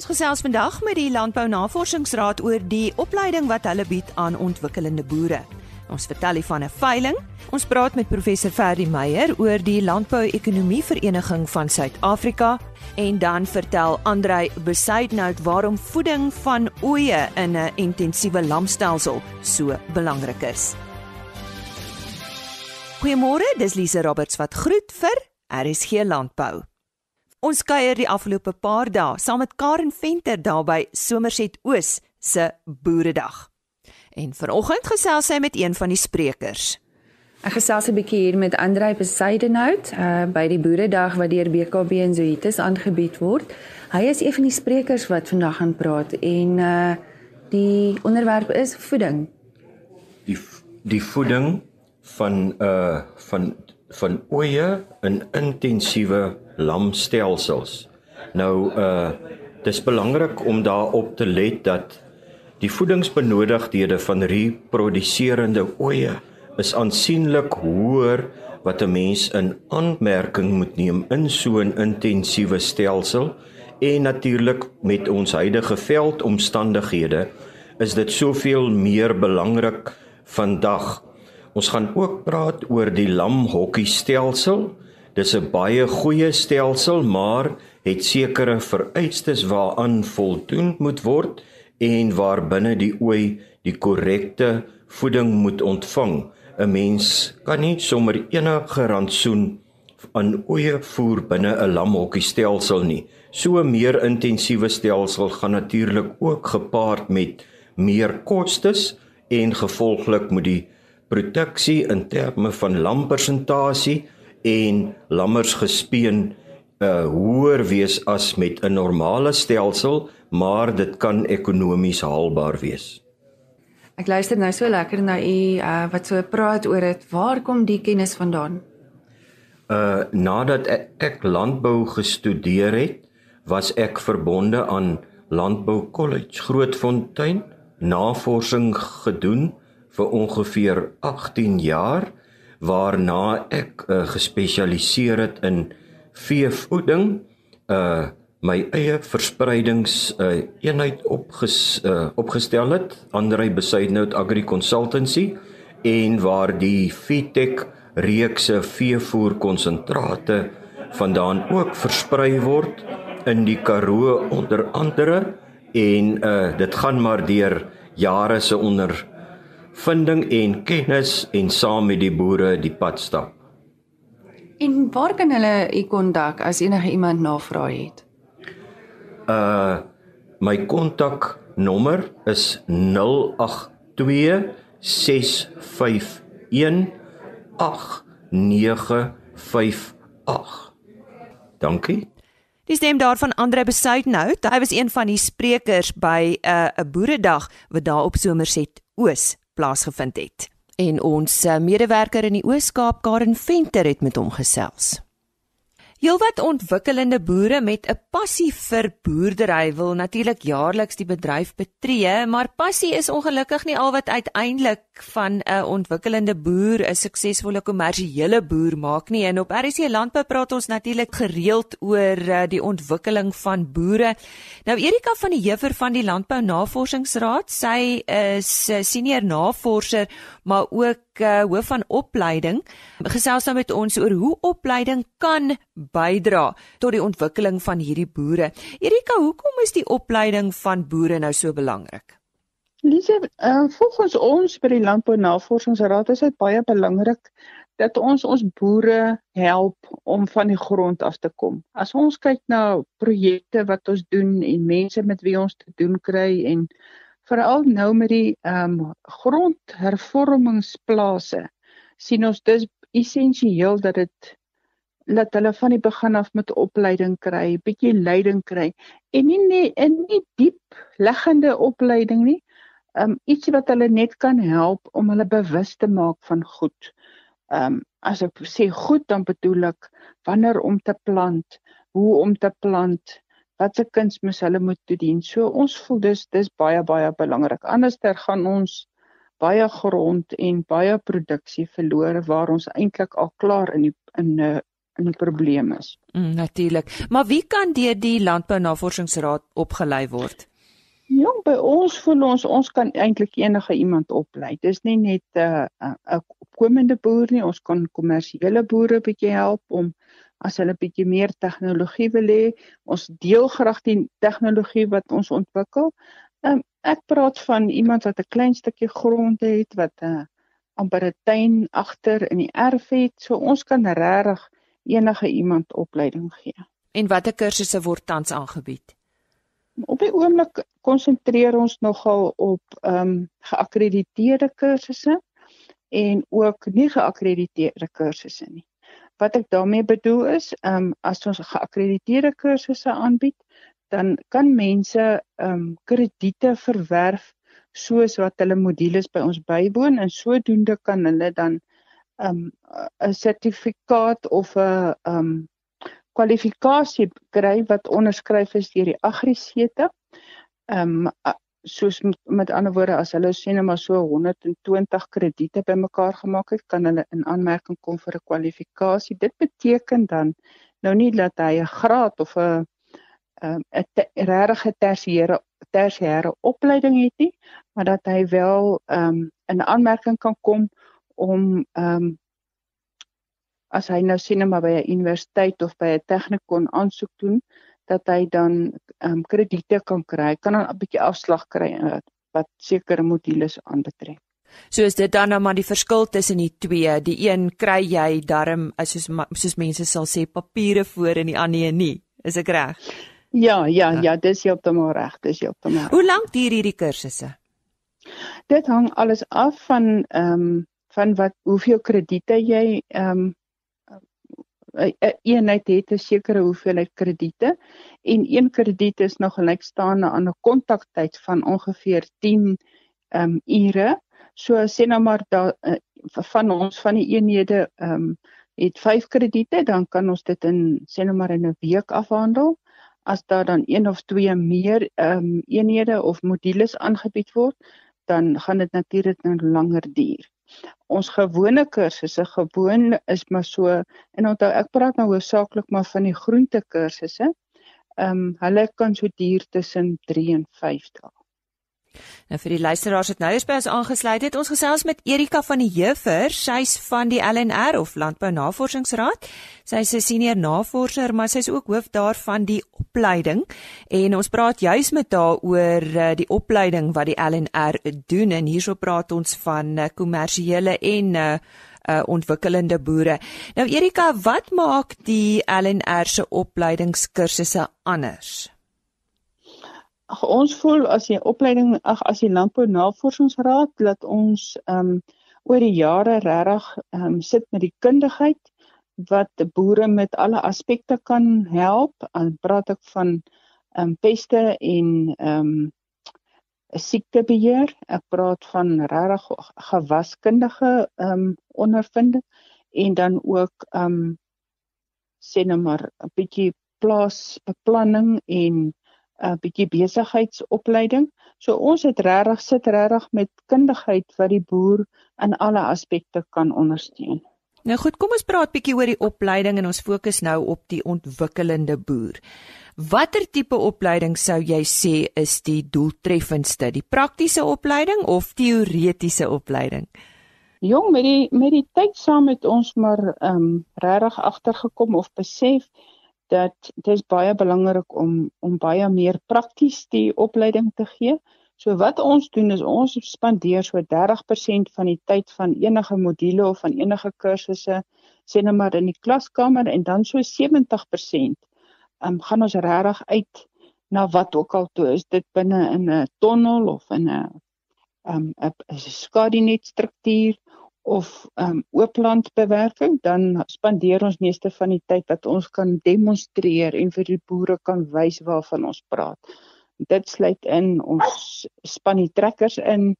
Ons gesels vandag met die Landbou Navorsingsraad oor die opleiding wat hulle bied aan ontwikkelende boere. Ons vertel hier van 'n veiling. Ons praat met professor Ferdi Meyer oor die Landbou-ekonomie Vereniging van Suid-Afrika en dan vertel Andrei Besuidnout waarom voeding van oeye in 'n intensiewe lamstelsel so belangrik is. Goeiemôre, dis Lise Roberts wat groet vir RSG Landbou. Ons kuier die afgelope paar dae saam met Karen Venter daar by Somerset Oos se Boeredag. En vanoggend gesels sy met een van die sprekers. Ek gesels 'n bietjie hier met Andrei Besaidenhout uh by die Boeredag wat deur BKB en Zoetis aangebied word. Hy is een van die sprekers wat vandag gaan praat en uh die onderwerp is voeding. Die die voeding van uh van van oeye in intensiewe lamstelsels. Nou uh dis belangrik om daarop te let dat die voedingsbenodigdhede van reproduserende oeye is aansienlik hoër wat 'n mens in aanmerking moet neem in so 'n intensiewe stelsel en natuurlik met ons huidige veldomstandighede is dit soveel meer belangrik vandag. Ons gaan ook praat oor die lamhokkie stelsel Dis 'n baie goeie stelsel, maar het sekere vereistes waaraan voldoen moet word en waarbinne die ooi die korrekte voeding moet ontvang. 'n Mens kan nie sommer enige rantsoen aan oeye voer binne 'n lamhokkie stelsel nie. So 'n meer intensiewe stelsel gaan natuurlik ook gepaard met meer kostes en gevolglik moet die produksie in terme van lampersentasie en lammers gespeen uh hoër wees as met 'n normale stelsel, maar dit kan ekonomies haalbaar wees. Ek luister nou so lekker na u uh wat so praat oor dit. Waar kom die kennis vandaan? Uh nadat ek, ek landbou gestudeer het, was ek verbonde aan Landbou College Grootfontein, navorsing gedoen vir ongeveer 18 jaar waarna ek uh, gespesialiseer het in veevoeding uh my eie verspreidings uh eenheid opges, uh, opgestel het Andrei Besuidnout Agri Consultancy en waar die Fitech reekse veevoer konsentrate vandaan ook versprei word in die Karoo onder andere en uh dit gaan maar deur jare se onder vinding en kennis en saam met die boere die pad stap. En waar kan hulle u kontak as enige iemand navraag het? Uh my kontaknommer is 082 651 8958. Dankie. Die stem daarvan Andre Besuidnout, hy was een van die sprekers by 'n uh, 'n boeredag wat daar op Somerset Oos plaasgevind het. En ons eh, medewerker in die Oos-Kaap, Karen Venter het met hom gesels. Heelwat ontwikkelende boere met 'n passie vir boerdery wil natuurlik jaarliks die bedryf betree, maar passie is ongelukkig nie al wat uiteindelik van 'n ontwikkelende boer 'n suksesvolle kommersiële boer maak nie. En op RC Landbou praat ons natuurlik gereeld oor eh, die ontwikkeling van boere. Nou Erika van die Heuwer van die Landbou Navorsingsraad, sy is eh, senior navorser, maar ook uh, hoof van opleiding, gesels nou met ons oor hoe opleiding kan bydra tot die ontwikkeling van hierdie boere. Erika, hoekom is die opleiding van boere nou so belangrik? Lise, uh, volgens ons by die Landbou Navorsingsraad is dit baie belangrik dat ons ons boere help om van die grond af te kom. As ons kyk na projekte wat ons doen en mense met wie ons te doen kry en veral nou met die ehm um, grondhervormingsplase sien ons dis essensieel dat dit laat hulle van die begin af met opleiding kry, bietjie leiding kry en nie nie in nie diep liggende opleiding nie. Um, iets wat hulle net kan help om hulle bewus te maak van goed. Um, as ek sê goed dan bedoel ek wanneer om te plant, hoe om te plant, watse kunsmis hulle moet toedien. So ons voel dis dis baie baie belangrik. Anderster gaan ons baie grond en baie produksie verloor waar ons eintlik al klaar in die in 'n die probleem is. Mm, Natuurlik. Maar wie kan deur die Landbou Navorsingsraad opgelei word? Ja, by ons voel ons ons kan eintlik enige iemand oplei. Dis nie net 'n uh, 'n uh, opkomende boer nie, ons kan kommersiële boere bietjie help om as hulle bietjie meer tegnologie wil hê. Ons deel graag die tegnologie wat ons ontwikkel. Um, ek praat van iemand wat 'n klein stukkie grond het wat 'n uh, amper 'n tuin agter in die erf het. So ons kan regtig enige iemand opleiding gee. En watter kursusse word tans aangebied? Op die oomblik konsentreer ons nogal op ehm um, geakkrediteerde kursusse en ook nie geakkrediteerde kursusse nie. Wat ek daarmee bedoel is, ehm um, as ons geakkrediteerde kursusse aanbied, dan kan mense ehm um, krediete verwerf soos wat hulle modules by ons bywoon en sodoende kan hulle dan 'n um, sertifikaat of 'n um kwalifikasie kry wat onderskryf is deur die agrisete. Um soos met, met ander woorde as hulle sê net maar so 120 krediete bymekaar gemaak het, kan hulle in aanmerking kom vir 'n kwalifikasie. Dit beteken dan nou nie dat hy 'n graad of 'n 'n 'n regte tersiêre tersiêre opleiding het nie, maar dat hy wel ehm um, in aanmerking kan kom om ehm um, as hy nou sien maar by 'n universiteit of by 'n tegnikon aansoek doen dat hy dan ehm um, krediete kan kry, kan dan 'n bietjie afslag kry wat, wat sekere modules aanbetref. So is dit dan nou maar die verskil tussen die twee. Die een kry jy darm soos soos mense sal sê papiere voor en die ander nie. Is ek reg? Ja, ja, ja, dis heeltemal reg, dis heeltemal. Hoe lank duur hierdie kursusse? Dit hang alles af van ehm um, van wat hoeveel krediete jy ehm um, 'n eenheid het 'n sekere hoeveelheid krediete en een krediet is nog gelykstaande aan 'n kontaktyd van ongeveer 10 ehm um, ure. So sê nou maar daar uh, van ons van die eenhede ehm um, het 5 krediete, dan kan ons dit in sê nou maar in 'n week afhandel as daar dan een of twee meer ehm um, eenhede of modules aangebied word, dan gaan dit natuurlik nou langer duur. Ons gewone kursusse gewoon is maar so en onthou ek praat nou hoofsaaklik maar van die groente kursusse. Ehm um, hulle kan so duur tussen 3 en 5 dae. Nou vir die luisteraars wat nou eens by ons aangesluit het, ons gesels met Erika van die Heuver, sy's van die LNR of Landbou Navorsingsraad. Sy's 'n senior navorser, maar sy's ook hoof daarvan die opleiding en ons praat juis met haar oor eh, die opleiding wat die LNR doen en hierso praat ons van eh, kommersiële en uh, uh ontwikkelende boere. Nou Erika, wat maak die LNR se opleidingskursusse anders? Ag ons voel as die opleiding ag as die landbou navorsingsraad dat ons ehm um, oor die jare regtig ehm um, sit met die kundigheid wat boere met alle aspekte kan help. En praat ek van ehm um, peste en ehm um, siektebeheer. Ek praat van regtig gewaskundige ehm um, ondervinding en dan ook ehm um, sê net maar 'n bietjie plaasbeplanning en 'n uh, bietjie besigheidsopleiding. So ons het regtig sit regtig met kundigheid wat die boer in alle aspekte kan ondersteun. Nou goed, kom ons praat bietjie oor die opleiding en ons fokus nou op die ontwikkelende boer. Watter tipe opleiding sou jy sê is die doeltreffendste? Die praktiese opleiding of teoretiese opleiding? Jong, met die met die tyd saam met ons maar ehm um, regtig agtergekom of besef dat dit is baie belangrik om om baie meer prakties die opleiding te gee. So wat ons doen is ons spandeer so 30% van die tyd van enige module of van enige kursusse sê net maar in die klaskamer en dan so 70% um, gaan ons regtig uit na wat ook al toe is dit binne in 'n tonnel of in 'n um, 'n skadinet struktuur of um ooplandbewerking dan spandeer ons meeste van die tyd dat ons kan demonstreer en vir die boere kan wys waarvan ons praat. Dit sluit in ons span die trekkers in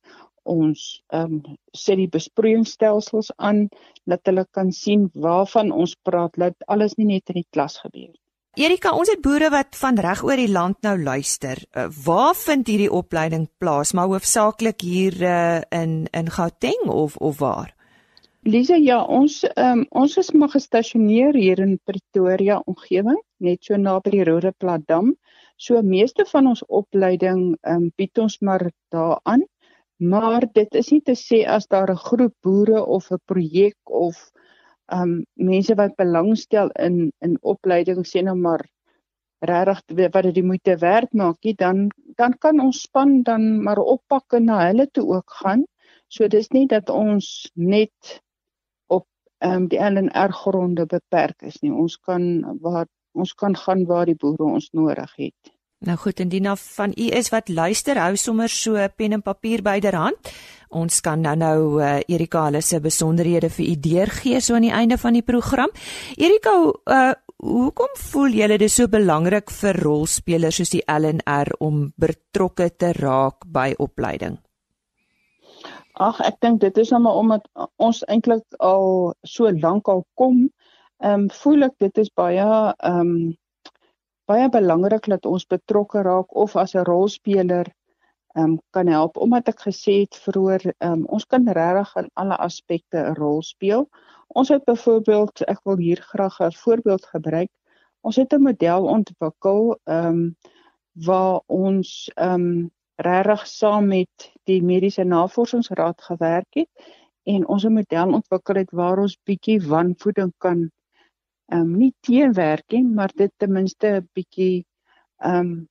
ons um sit die besproeiingsstelsels aan dat hulle kan sien waarvan ons praat dat alles nie net in die klas gebeur. Erika, ons het boere wat van reg oor die land nou luister. Uh, waar vind hierdie opleiding plaas? Maar hoofsaaklik hier uh, in in Gauteng of of waar? Lisa, ja, ons um, ons is maar gestasioneer hier in Pretoria omgewing, net so naby die Roodeplaat dam. So meeste van ons opleiding um, bied ons maar daaraan. Maar dit is nie te sê as daar 'n groep boere of 'n projek of um mense wat belangstel in in opleiding sê nou maar regtig wat dit die moeite werd maak, nie, dan dan kan ons span dan maar oppak en na hulle toe ook gaan. So dis nie dat ons net op ehm um, die LNR gronde beperk is nie. Ons kan waar ons kan gaan waar die boere ons nodig het. Nou goed, indien af van u is wat luister, hou sommer so pen en papier byderhand. Ons kan nou nou uh, Erika hulle se besonderhede vir u deurgee so aan die einde van die program. Erika, uh, hoekom voel julle dit so belangrik vir rolspelers soos die LNR om betrokke te raak by opleiding? Ag, ek dink dit is nou maar omdat ons eintlik al so lank al kom, ehm um, voel ek dit is baie ehm um, baie belangrik dat ons betrokke raak of as 'n rolspeler ehm um, kan help omdat ek gesê het vroeër ehm um, ons kan regtig in alle aspekte 'n rol speel. Ons het byvoorbeeld ek wil hier graag 'n voorbeeld gebruik. Ons het 'n model ontwikkel ehm um, waar ons ehm um, regtig saam met die mediese navorsingsraad gewerk het en ons 'n model ontwikkel het waar ons bietjie wanvoeding kan ehm um, nie teenwerk nie, maar dit ten minste 'n bietjie ehm um,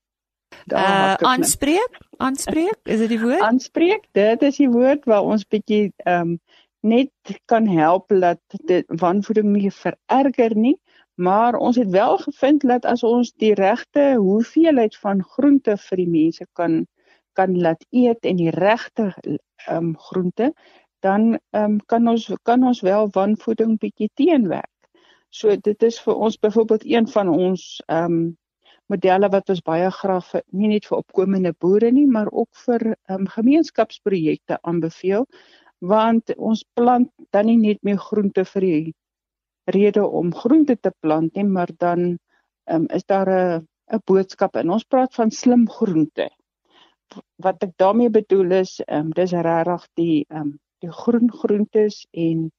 uh aanspreek, aanspreek, is dit die woord? Aanspreek, dit is die woord waar ons bietjie ehm um, net kan help dat dit wanvoeding nie vererger nie, maar ons het wel gevind dat as ons die regte hoeveelheid van groente vir die mense kan kan laat eet en die regte ehm um, groente, dan ehm um, kan ons kan ons wel wanvoeding bietjie teenwerk. So dit is vir ons byvoorbeeld een van ons ehm um, modelle wat ons baie graag vir nie net vir opkomende boere nie, maar ook vir ehm um, gemeenskapsprojekte aanbeveel want ons plant dan nie net meer groente vir die rede om groente te plant nie, maar dan ehm um, is daar 'n 'n boodskap in. Ons praat van slim groente. Wat ek daarmee bedoel is, ehm um, dis regtig die ehm um, die groen groentes en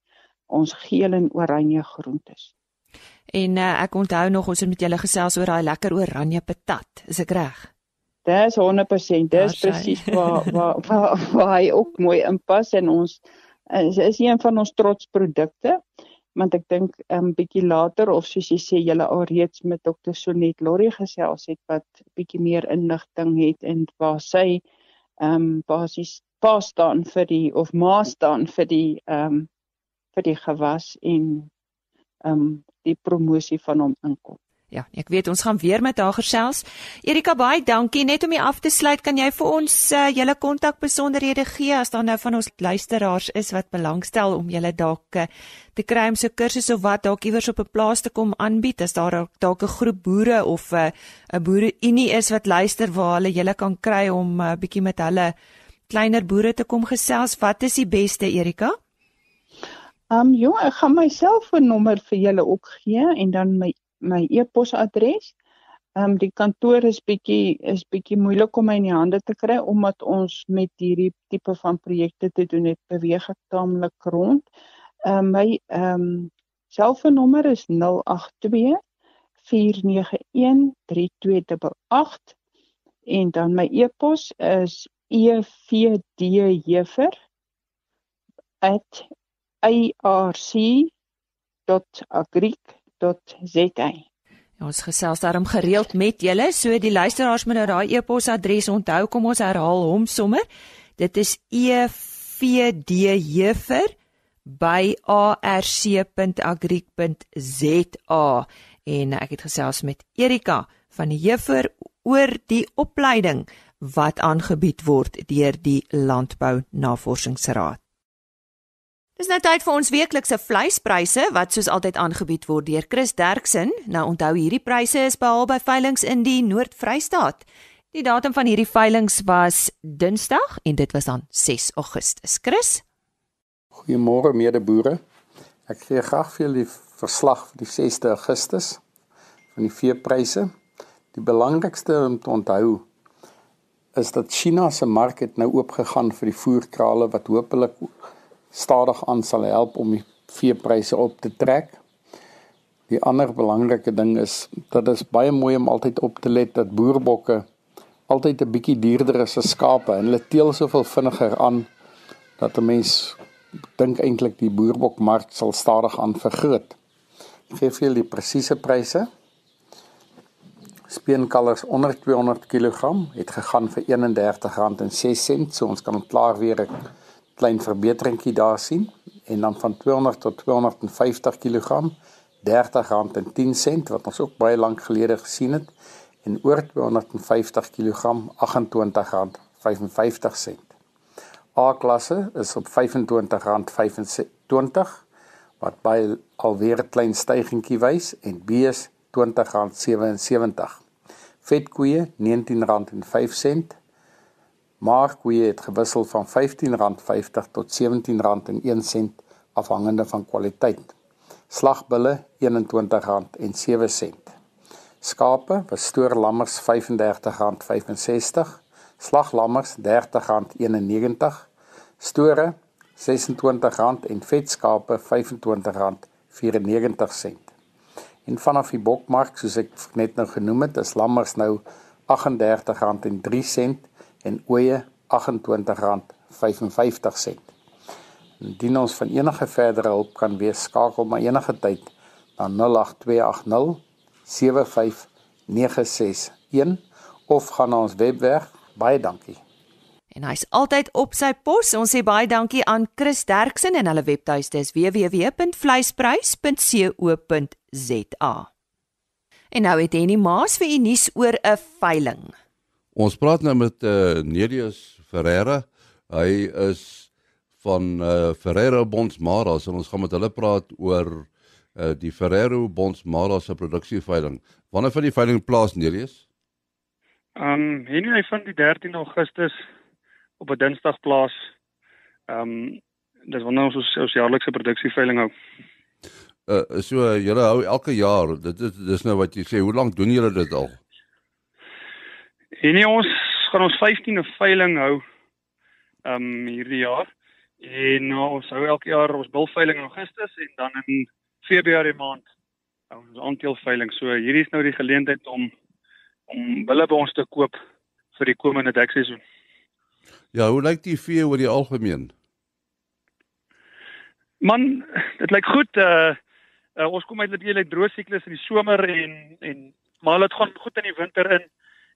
ons geel en oranje groentes. En uh, ek onthou nog ons het met julle gesels oor daai lekker oranje patat. Is ek reg? Dis 100%. Dis presies waar waar waar waar hy ook mooi inpas en ons is, is een van ons trots produkte. Want ek dink 'n um, bietjie later of soos jy sê julle al reeds met dokter Sonet Lorry gesels het wat bietjie meer inligting het en waar sy ehm um, basies pa staan vir die of ma staan vir die ehm um, vir die gewas en ehm um, die promosie van hom inkom. Ja, ek weet ons gaan weer met haar gesels. Erika baie dankie. Net om jy af te sluit, kan jy vir ons uh, julle kontak besonderhede gee as daar nou van ons luisteraars is wat belangstel om julle dalk uh, te kry om so kursusse of wat dalk iewers op 'n plaas te kom aanbied as daar dalk 'n groep boere of eh, 'n uh, boere unie is wat luister waar hulle julle kan kry om 'n uh, bietjie met hulle kleiner boere te kom gesels. Wat is die beste Erika? Ehm um, ja, ek gaan my selfoonnommer vir julle ook gee en dan my my e-posadres. Ehm um, die kantoor is bietjie is bietjie moeilik om my in die hande te kry omdat ons met hierdie tipe van projekte te doen het, beweeg ek taamlik rond. Ehm um, my ehm um, selfoonnommer is 082 491 3288 en dan my e-pos is evdjefer@ arc.agric.za. Ja, ons gesels daarom gereeld met julle, so die luisteraars moet nou daai e-posadres onthou, kom ons herhaal hom sommer. Dit is evdjefer@arc.agric.za en ek het gesels met Erika van die Jefer oor die opleiding wat aangebied word deur die Landbou Navorsingsraad. Dis nou tyd vir ons weeklikse vleispryse wat soos altyd aangebied word deur Chris Derksen. Nou onthou hierdie pryse is behaal by veilinge in die Noord-Vrystaat. Die datum van hierdie veilinge was Dinsdag en dit was dan 6 Augustus. Chris? Goeiemôre medeboere. Ek gee graag vir julle die verslag vir die 6de Augustus van die veepryse. Die belangrikste om te onthou is dat China se mark het nou oopgegaan vir die voerkrale wat hopelik stadig aan sal help om die veepryse op te trek. Die ander belangrike ding is dat dit baie mooi om altyd op te let dat boerbokke altyd 'n bietjie duurder is as skape en hulle teel soveel vinniger aan dat 'n mens dink eintlik die boerbokmark sal stadig aan vergroot. Ek gee vir julle die presiese pryse. Speenkalvers onder 200 kg het gegaan vir R31.06, so ons kan klaar weer 'n klein verbeteringkie daar sien en dan van 200 tot 250 kg R30.10 wat ons ook baie lank gelede gesien het en oor 250 kg R28.55. A-klasse is op R25.25 wat by alweer 'n klein stygingkie wys en B is R20.77. Vetkoeie R19.05. Maarkoeie het gewissel van R15.50 tot R17.01 afhangende van kwaliteit. Slagbulle R21.07. Skape was stoorlammers R35.65, slaglammers R30.91, store R26 en vetskape R25.94. En vanaf die bokmark, soos ek net nou genoem het, is lammers nou R38.03 en ooe R28.55. Indien ons van enige verdere hulp kan wees, skakel maar enige tyd na 08280 75961 of gaan na ons webwerf. Baie dankie. En hy's altyd op sy pos. Ons sê baie dankie aan Chris Derksen en hulle webtuiste is www.vleisprys.co.za. En nou het Henny Maas vir u nuus oor 'n veiling. Ons praat nou met uh, Nedius Ferreira. Hy is van uh, Ferreira Bonsmaras en ons gaan met hulle praat oor uh, die Ferrero Bonsmaras se produksieveiling. Wanneer vind die veiling plaas Nedius? Ehm um, Henny van die 13 Augustus op 'n Dinsdag plaas. Ehm um, dis wanneer ons ons, ons jaarlikse produksieveiling hou. Uh so uh, julle hou elke jaar. Dit is dis nou wat jy sê. Hoe lank doen julle dit al? En nie ons gaan ons 15de veiling hou ehm um, hierdie jaar. En nou ons hou elke jaar ons bilveiling in Augustus en dan in Februarie maand hou ons aanteelveiling. So hierdie is nou die geleentheid om om bulle by ons te koop vir die komende dekseisoen. Ja, hoe lyk die vee oor die algemeen? Man, dit lyk goed. Uh, uh ons kom uit 'n hele droë siklus in die somer en en maar dit gaan goed in die winter in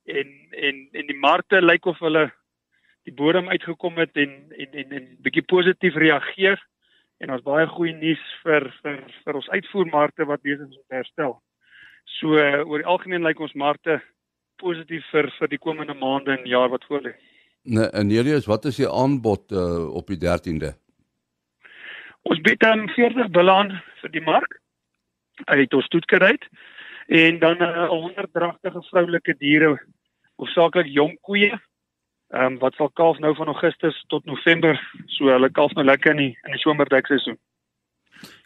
en en en die markte lyk of hulle die bodem uitgekom het en en en en bietjie positief reageer en ons baie goeie nuus vir vir vir ons uitvoermarkte wat besig is om te herstel. So oor die algemeen lyk ons markte positief vir vir die komende maande en jaar wat voorlê. Nee, en hierdie is wat is die aanbod uh, op die 13de? Ons bied dan 40 bulle aan vir die mark uit ons toetkeruit en dan 'n uh, 100 dragtige vroulike diere, hoofsaaklik jong koeie. Ehm um, wat sal kalf nou van Augustus tot November, so hulle kalf nou lekker in die in die somerdeksseisoen.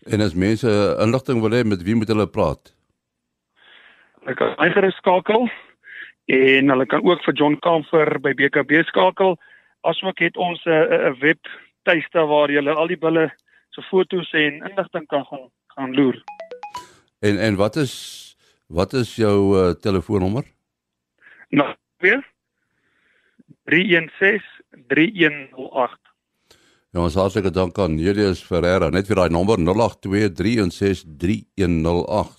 En as mense inligting wil hê met wie moet hulle praat? Hulle kan eiers skakel en hulle kan ook vir John Camfer by BKB skakel. Asook het ons 'n 'n webtuiste waar jy al die bulle se foto's en inligting kan gaan gaan loer. En en wat is wat is jou uh, telefoonnommer? Nou, weer 316 3108. Ja, ons hartlike dank aan Julius Ferreira. Net vir daai nommer 082 316 3108.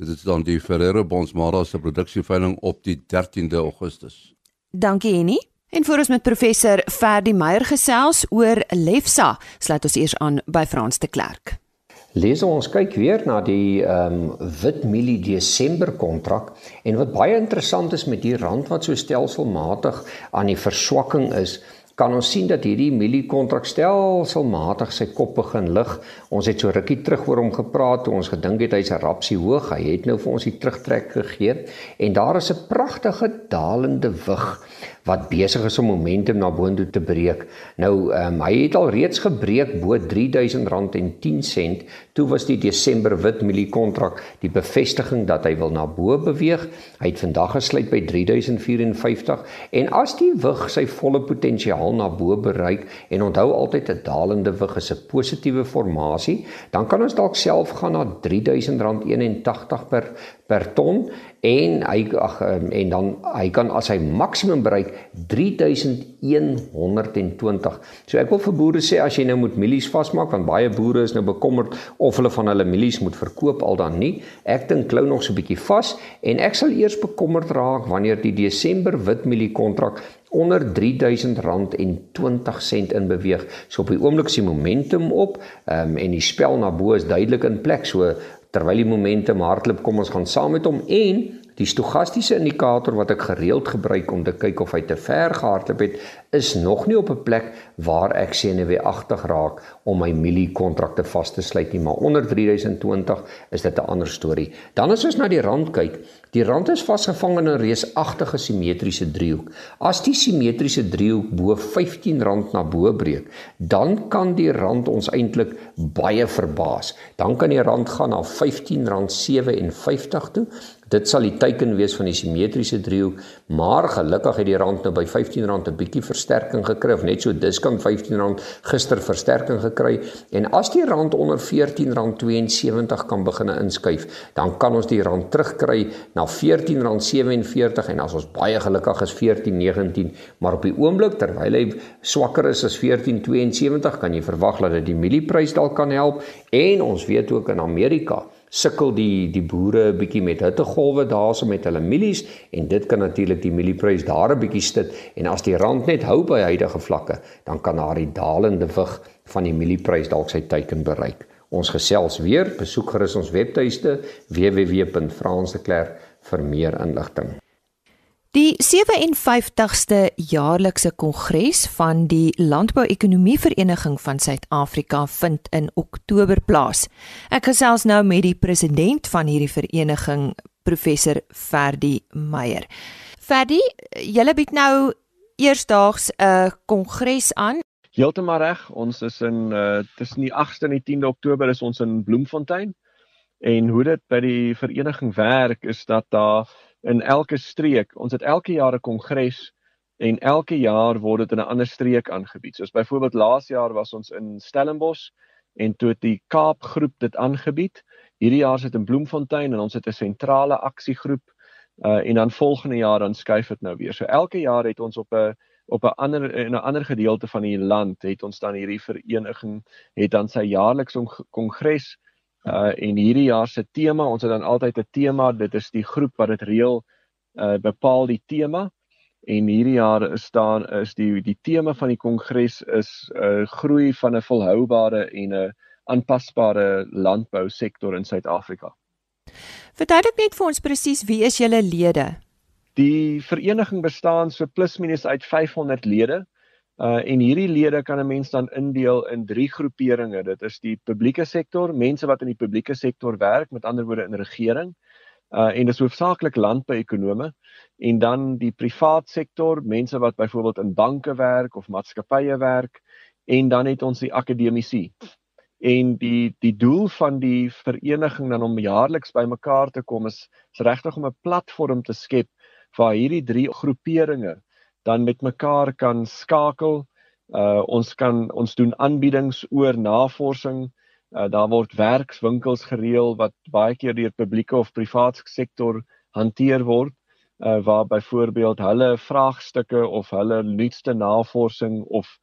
Dit is dan die Ferrero Bonsmara se produksieveiling op die 13de Augustus. Dankie Henny. En voor ons met professor Ferdi Meyer gesels oor Lefsa, sluit ons eers aan by Frans de Klerk. Lees ons kyk weer na die ehm um, wit mielie Desember kontrak en wat baie interessant is met die rand wat so stelselmatig aan die verswakking is, kan ons sien dat hierdie mieliekontrak stelselmatig sy kop begin lig. Ons het so rukkie terug oor hom gepraat toe ons gedink het hy's 'n rapsie hoog. Hy het nou vir ons die terugtrek gegee en daar is 'n pragtige dalende wig wat besig is om momentum na boontoe te breek. Nou, um, hy het al reeds gebreek bo R3000.10. Toe was die Desember wit mielie kontrak die bevestiging dat hy wil na bo beweeg. Hy het vandag gesluit by 3054 en as die wig sy volle potensiaal na bo bereik en onthou altyd 'n dalende wig is 'n positiewe formasie, dan kan ons dalk self gaan na R3000.81 per per ton en hy ag ehm, en dan hy kan as hy maksimum bereik 3120. So ek wil vir boere sê as jy nou moet mielies vasmaak want baie boere is nou bekommerd of hulle van hulle mielies moet verkoop al dan nie. Ek dink klou nog so 'n bietjie vas en ek sal eers bekommerd raak wanneer die Desember witmielie kontrak onder R3000.20 in beweeg. So op die oomblik is die momentum op um, en die spel na bo is duidelik in plek. So terwyl die momentum hardloop, kom ons gaan saam met hom en die stogastiese indikator wat ek gereeld gebruik om te kyk of hy te ver gehardloop het, is nog nie op 'n plek waar ek senuweeagtig raak om my mielie kontrakte vas te sluit nie, maar onder 3020 is dit 'n ander storie. Dan as ons na die rand kyk, die rand is vasgevang in 'n reusagtige simmetriese driehoek. As die simmetriese driehoek bo R15 na bo breek, dan kan die rand ons eintlik baie verbaas. Dan kan die rand gaan na R15.57 toe Dit sal die teiken wees van die simmetriese driehoek, maar gelukkig het die rand nou by R15 'n bietjie versterking gekry of net so diskant R15 gister versterking gekry. En as die rand onder R14.72 kan begin inskuif, dan kan ons die rand terugkry na R14.47 en as ons baie gelukkig is R14.19, maar op die oomblik terwyl hy swakker is as R14.72, kan jy verwag dat dit die mielieprys dalk kan help. En ons weet ook in Amerika sukkel die die boere 'n bietjie met hittegolwe daarso met hulle mielies en dit kan natuurlik die mielieprys daar 'n bietjie stit en as die rand net hou by huidige vlakke dan kan daar die dalende wig van die mielieprys dalk sy teiken bereik. Ons gesels weer, besoek gerus ons webtuiste www.fransdeklerk vir meer inligting. Die 57ste jaarlikse kongres van die Landbou-ekonomie Vereniging van Suid-Afrika vind in Oktober plaas. Ek gesels nou met die president van hierdie vereniging, professor Ferdi Meyer. Ferdi, julle bied nou eersdaags 'n kongres aan. Heeltemal reg. Ons is in uh, tussen die 8ste en die 10de Oktober is ons in Bloemfontein. En hoe dit by die vereniging werk is dat daar in elke streek. Ons het elke jaar 'n kongres en elke jaar word dit in 'n ander streek aangebied. Soos byvoorbeeld laas jaar was ons in Stellenbosch en toe die Kaapgroep dit aangebied. Hierdie jaar sit in Bloemfontein en ons het 'n sentrale aksiegroep uh en dan volgende jaar dan skuif dit nou weer. So elke jaar het ons op 'n op 'n ander in 'n ander gedeelte van die land het ons dan hierdie vereniging het dan sy jaarlikse kongres Uh en hierdie jaar se tema, ons het dan altyd 'n tema, dit is die groep wat dit reël uh bepaal die tema. En hierdie jaar is staan is die die tema van die kongres is 'n uh, groei van 'n volhoubare en 'n aanpasbare landbousektor in Suid-Afrika. Verduidelik net vir ons presies wie is julle lede? Die vereniging bestaan so plus minus uit 500 lede. Uh en hierdie lede kan 'n mens dan indeel in drie groeperinge. Dit is die publieke sektor, mense wat in die publieke sektor werk, met ander woorde in regering. Uh en dis hoofsaaklik landbouekonome en dan die privaat sektor, mense wat byvoorbeeld in banke werk of maatskappye werk en dan het ons die akademici. En die die doel van die vereniging dan om jaarliks bymekaar te kom is, is regtig om 'n platform te skep waar hierdie drie groeperinge dan met mekaar kan skakel. Uh ons kan ons doen aanbiedings oor navorsing. Uh daar word werkswinkels gereël wat baie keer deur publieke of privaat sektor hanteer word. Uh waar byvoorbeeld hulle vraagstukke of hulle nuutste navorsing of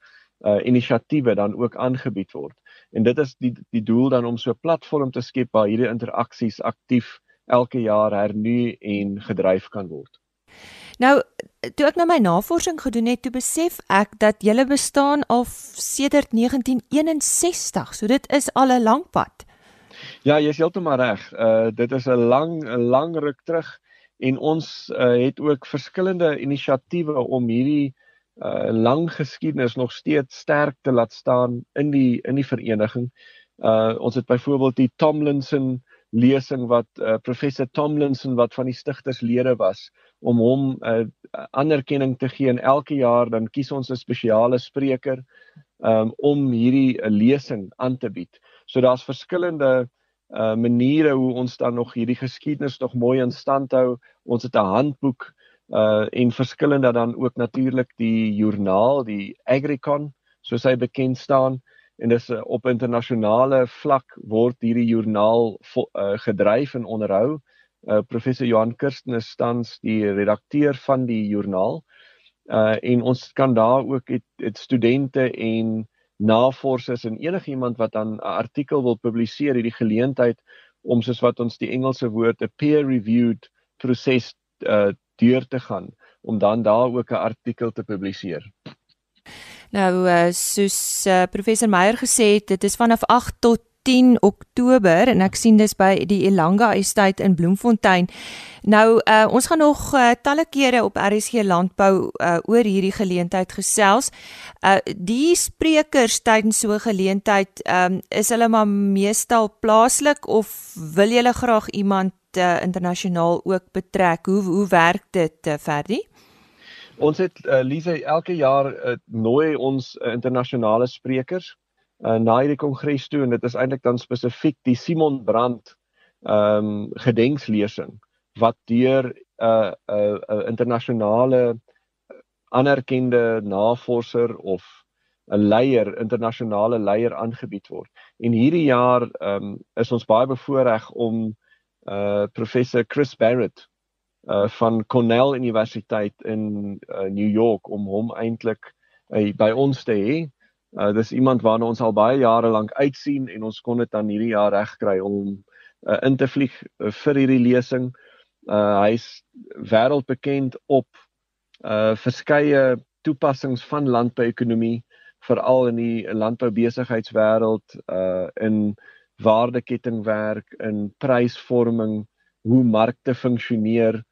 uh inisiatiewe dan ook aangebied word. En dit is die die doel dan om so 'n platform te skep waar hierdie interaksies aktief elke jaar hernu en gedryf kan word. Nou, toe ek nou my navorsing gedoen het, toe besef ek dat julle bestaan al sedert 1961. So dit is al 'n lang pad. Ja, jy is heeltemal reg. Uh dit is 'n lang lang ruk terug en ons uh, het ook verskillende inisiatiewe om hierdie uh lang geskiedenis nog steeds sterk te laat staan in die in die vereniging. Uh ons het byvoorbeeld die Tomlinson lesing wat uh, professor Tomlinson wat van die stigterslede was om hom 'n uh, anerkenning te gee en elke jaar dan kies ons 'n spesiale spreker um, om hierdie uh, lesing aan te bied. So daar's verskillende uh maniere hoe ons dan nog hierdie geskiedenis nog mooi in stand hou. Ons het 'n handboek uh en verskillende dan ook natuurlik die joernaal, die Agricon, soos hy bekend staan en dis uh, op internasionale vlak word hierdie joernaal uh, gedryf en onderhou. Uh professor Johan Kirsten is tans die redakteur van die joernaal. Uh en ons kan daar ook het, het studente en navorsers en enigiemand wat dan 'n artikel wil publiseer hierdie geleentheid om soos wat ons die Engelse woord 'n peer-reviewed proses uh deur te gaan om dan daar ook 'n artikel te publiseer. Nou uh, soos uh, professor Meyer gesê het, dit is vanaf 8 tot 10 Oktober en ek sien dis by die Elanga Estate in Bloemfontein. Nou uh, ons gaan nog uh, talle kere op RSG Landbou uh, oor hierdie geleentheid gesels. Uh, die sprekers tydens so 'n geleentheid, um, is hulle maar meestal plaaslik of wil julle graag iemand uh, internasionaal ook betrek? Hoe hoe werk dit uh, Ferdi? Ons het uh, Lise elke jaar uh, nooi ons uh, internasionale sprekers uh, na hierdie kongres toe en dit is eintlik dan spesifiek die Simon Brandt ehm um, gedenkslesing wat deur 'n uh, 'n uh, uh, internasionale anerkende navorser of 'n leier, internasionale leier aangebied word. En hierdie jaar ehm um, is ons baie bevoorreg om uh professor Chris Barrett uh van Cornell Universiteit in uh, New York om hom eintlik uh, by ons te hê. Uh dis iemand waarna ons al baie jare lank uitsien en ons kon dit dan hierdie jaar regkry om uh, in te vlieg uh, vir hierdie lesing. Uh hy's wêreldbekend op uh verskeie toepassings van landbouekonomie veral in die landboubesigheidswêreld uh in waardekettingwerk, in prysvorming, hoe markte funksioneer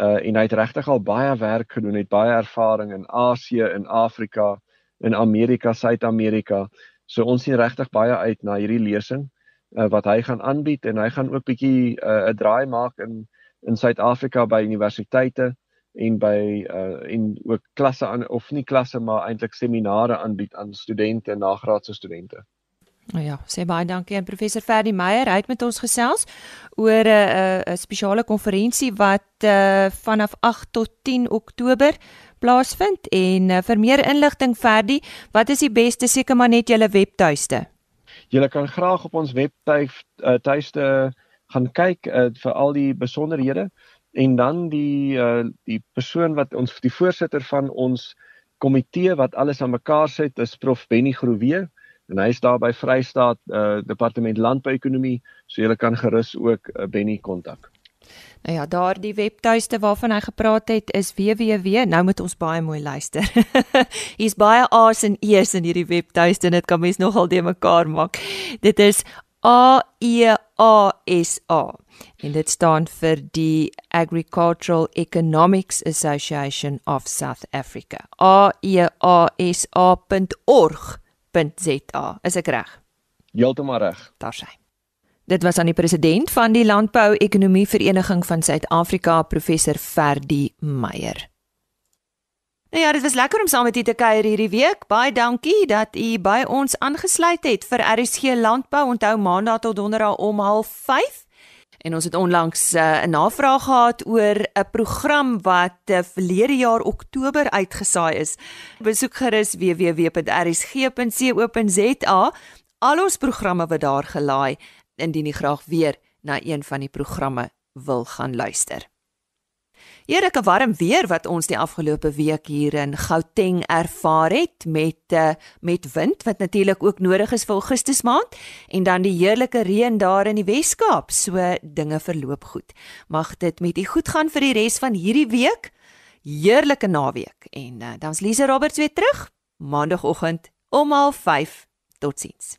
uh en hy het regtig al baie werk gedoen, het baie ervaring in Asië en Afrika in Amerika, Suid-Amerika. So ons sien regtig baie uit na hierdie lesing uh, wat hy gaan aanbied en hy gaan ook bietjie uh, 'n uh, draai maak in in Suid-Afrika by universiteite en by uh en ook klasse aan of nie klasse maar eintlik seminare aanbied aan studente en nagraadse studente. Nou ja, sê baie dankie aan professor Ferdi Meyer. Hy het met ons gesels oor 'n uh, 'n spesiale konferensie wat uh, vanaf 8 tot 10 Oktober plaasvind en uh, vir meer inligting Ferdi, wat is die beste seker maar net julle webtuiste? Julle kan graag op ons webtuiste uh, gaan kyk uh, vir al die besonderhede en dan die uh, die persoon wat ons die voorsitter van ons komitee wat alles aan mekaar sit is prof Benny Groewe en hy is daar by Vrystaat uh, departement landbouekonomie so jy kan gerus ook uh, Benny kontak. Nou ja, daardie webtuiste waarvan hy gepraat het is www. Nou moet ons baie mooi luister. Hier's baie A's en E's in hierdie webtuiste en dit kan mens nogal de mekaar maak. Dit is A E A S A. En dit staan vir die Agricultural Economics Association of South Africa. A E A S A.org.za. Is ek reg? Heeltemal reg. Daar sy. Dit was aan die president van die Landbou-ekonomie Vereniging van Suid-Afrika, professor Ferdi Meyer. Nou ja, dit was lekker om saam met u te kuier hierdie week. Baie dankie dat u by ons aangesluit het vir RSG Landbou. Onthou maandag tot donderdag om 05:30. En ons het onlangs eh, 'n uh, navraag gehad oor 'n program wat uh, verlede jaar Oktober uitgesaai is. Besoek gerus www.rsg.co.za. Al ons programme wat daar gelaai indien jy graag weer na een van die programme wil gaan luister. Eerlike warm weer wat ons die afgelope week hier in Gauteng ervaar het met uh, met wind wat natuurlik ook nodig is vir Augustus maand en dan die heerlike reën daar in die Wes-Kaap. So dinge verloop goed. Mag dit met u goed gaan vir die res van hierdie week. Heerlike naweek en uh, dan's Lise Roberts weer terug maandagooggend om 05:30. Totsiens.